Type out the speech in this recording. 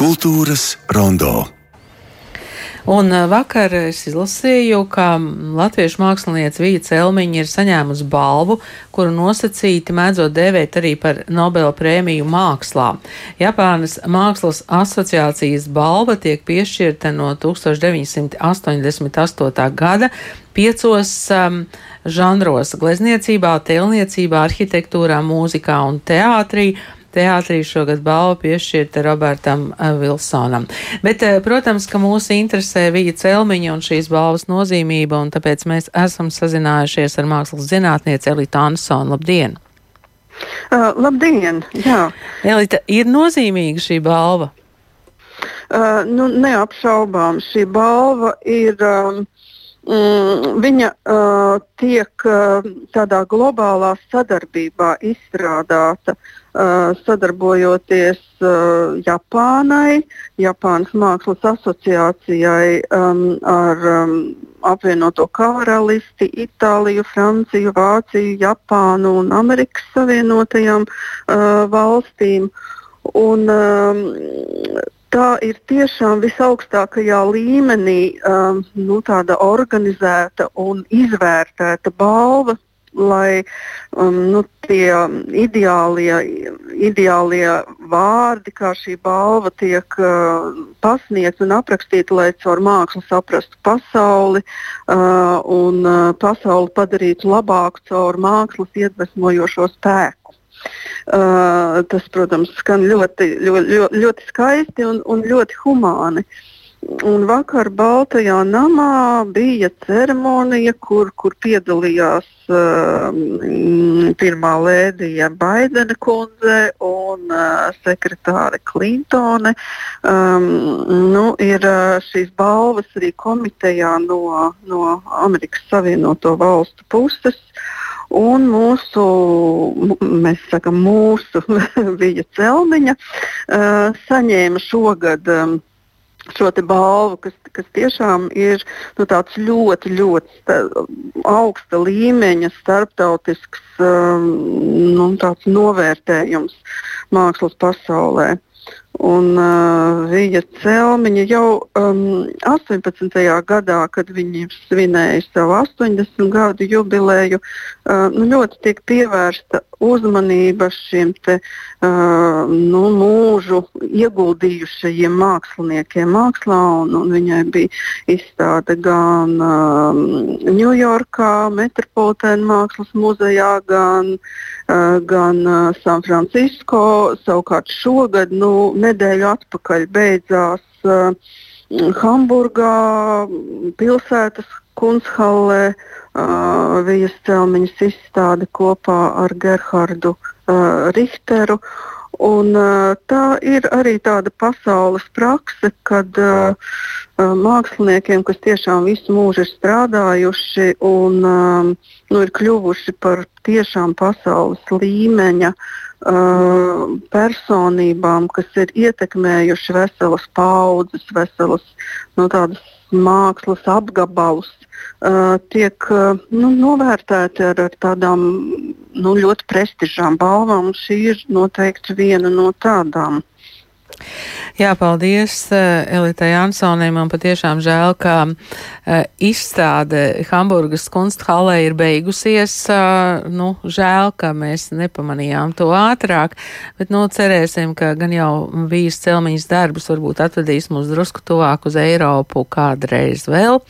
Kultūras rondo. Un uh, vakar es izlasīju, ka latviešu mākslinieca Vija Celmiņa ir saņēmusi balvu, kuru nosacīti mēdzot dēvēt arī par Nobela prēmiju mākslā. Japānas mākslas asociācijas balva tiek piešķirta no 1988. gada piecos um, žanros - glezniecībā, tēlniecībā, arhitektūrā, mūzikā un teātrī teātrī šogad balvu piešķirta Robertam eh, Vilsonam. Bet, eh, protams, ka mūs interesē viņa celmiņa un šīs balvas nozīmība, un tāpēc mēs esam sazinājušies ar mākslas zinātnieci Elitu Ansonu. Labdien! Uh, labdien! Jā. Elita, ir nozīmīga šī balva? Uh, nu, neapšaubām šī balva ir. Um, Mm, viņa uh, tiek tādā globālā sadarbībā izstrādāta, sadarbojoties Japānai, Japānas Mākslas asociācijai ar apvienoto karalisti, Itāliju, Franciju, Vāciju, Japānu un Amerikas Savienotajām valstīm. Un, um, tā ir tiešām visaugstākajā līmenī um, nu, organizēta un izvērtēta balva. Lai um, nu, tie ideālie, ideālie vārdi, kā šī balva tiek uh, pasniegta un aprakstīta, lai caur mākslu saprastu pasauli uh, un uh, pasauli padarītu labāku caur mākslas iedvesmojošo spēku. Uh, tas, protams, skan ļoti, ļoti, ļoti skaisti un, un ļoti humāni. Un vakar Baltajā namā bija ceremonija, kur, kur piedalījās uh, pirmā lēdija Baidena kundze un uh, sekretāre Klintone. Um, nu, ir uh, šīs balvas arī komitejā no, no Amerikas Savienoto Valstu puses. Uh, Un mūsu, mēs sakam, mūsu bija celmiņa, uh, saņēma šogad um, šo balvu, kas, kas tiešām ir nu, ļoti, ļoti sta, augsta līmeņa starptautisks um, nu, novērtējums mākslas pasaulē. Un uh, viņa celmiņa jau um, 18. gadā, kad viņi svinēja savu 80 gadu jubileju, uh, nu, ļoti tiek pievērsta uzmanība šiem te, uh, nu, mūžu ieguldījušajiem māksliniekiem mākslā. Un, un viņai bija izstāde gan Ņujorkā, um, Metropolitāna mākslas muzejā, gan uh, gan San Francisco. Savukārt šogad, nu, nedēļu atpakaļ beidzās uh, Hamburgā, pilsētas kunsthallē, uh, Vijas celmiņas izstāde kopā ar Gerhardu uh, Richteru. Un, uh, tā ir arī tāda pasaules prakse, kad uh, māksliniekiem, kas tiešām visu mūžu ir strādājuši un nu, ir kļuvuši par tiešām pasaules līmeņa personībām, kas ir ietekmējuši veselas paudzes, veselas nu, mākslas apgabalus, tiek nu, novērtēti ar, ar tādām nu, ļoti prestižām balvām. Šī ir noteikti viena no tādām. Jā, paldies uh, Elitai Ansonai. Man patiešām žēl, ka uh, izstāde Hamburgas kunsthalē ir beigusies. Uh, nu, žēl, ka mēs nepamanījām to ātrāk, bet nu, cerēsim, ka gan jau vīzes celmiņas darbus varbūt atvedīs mūs drusku tuvāk uz Eiropu kādreiz vēl.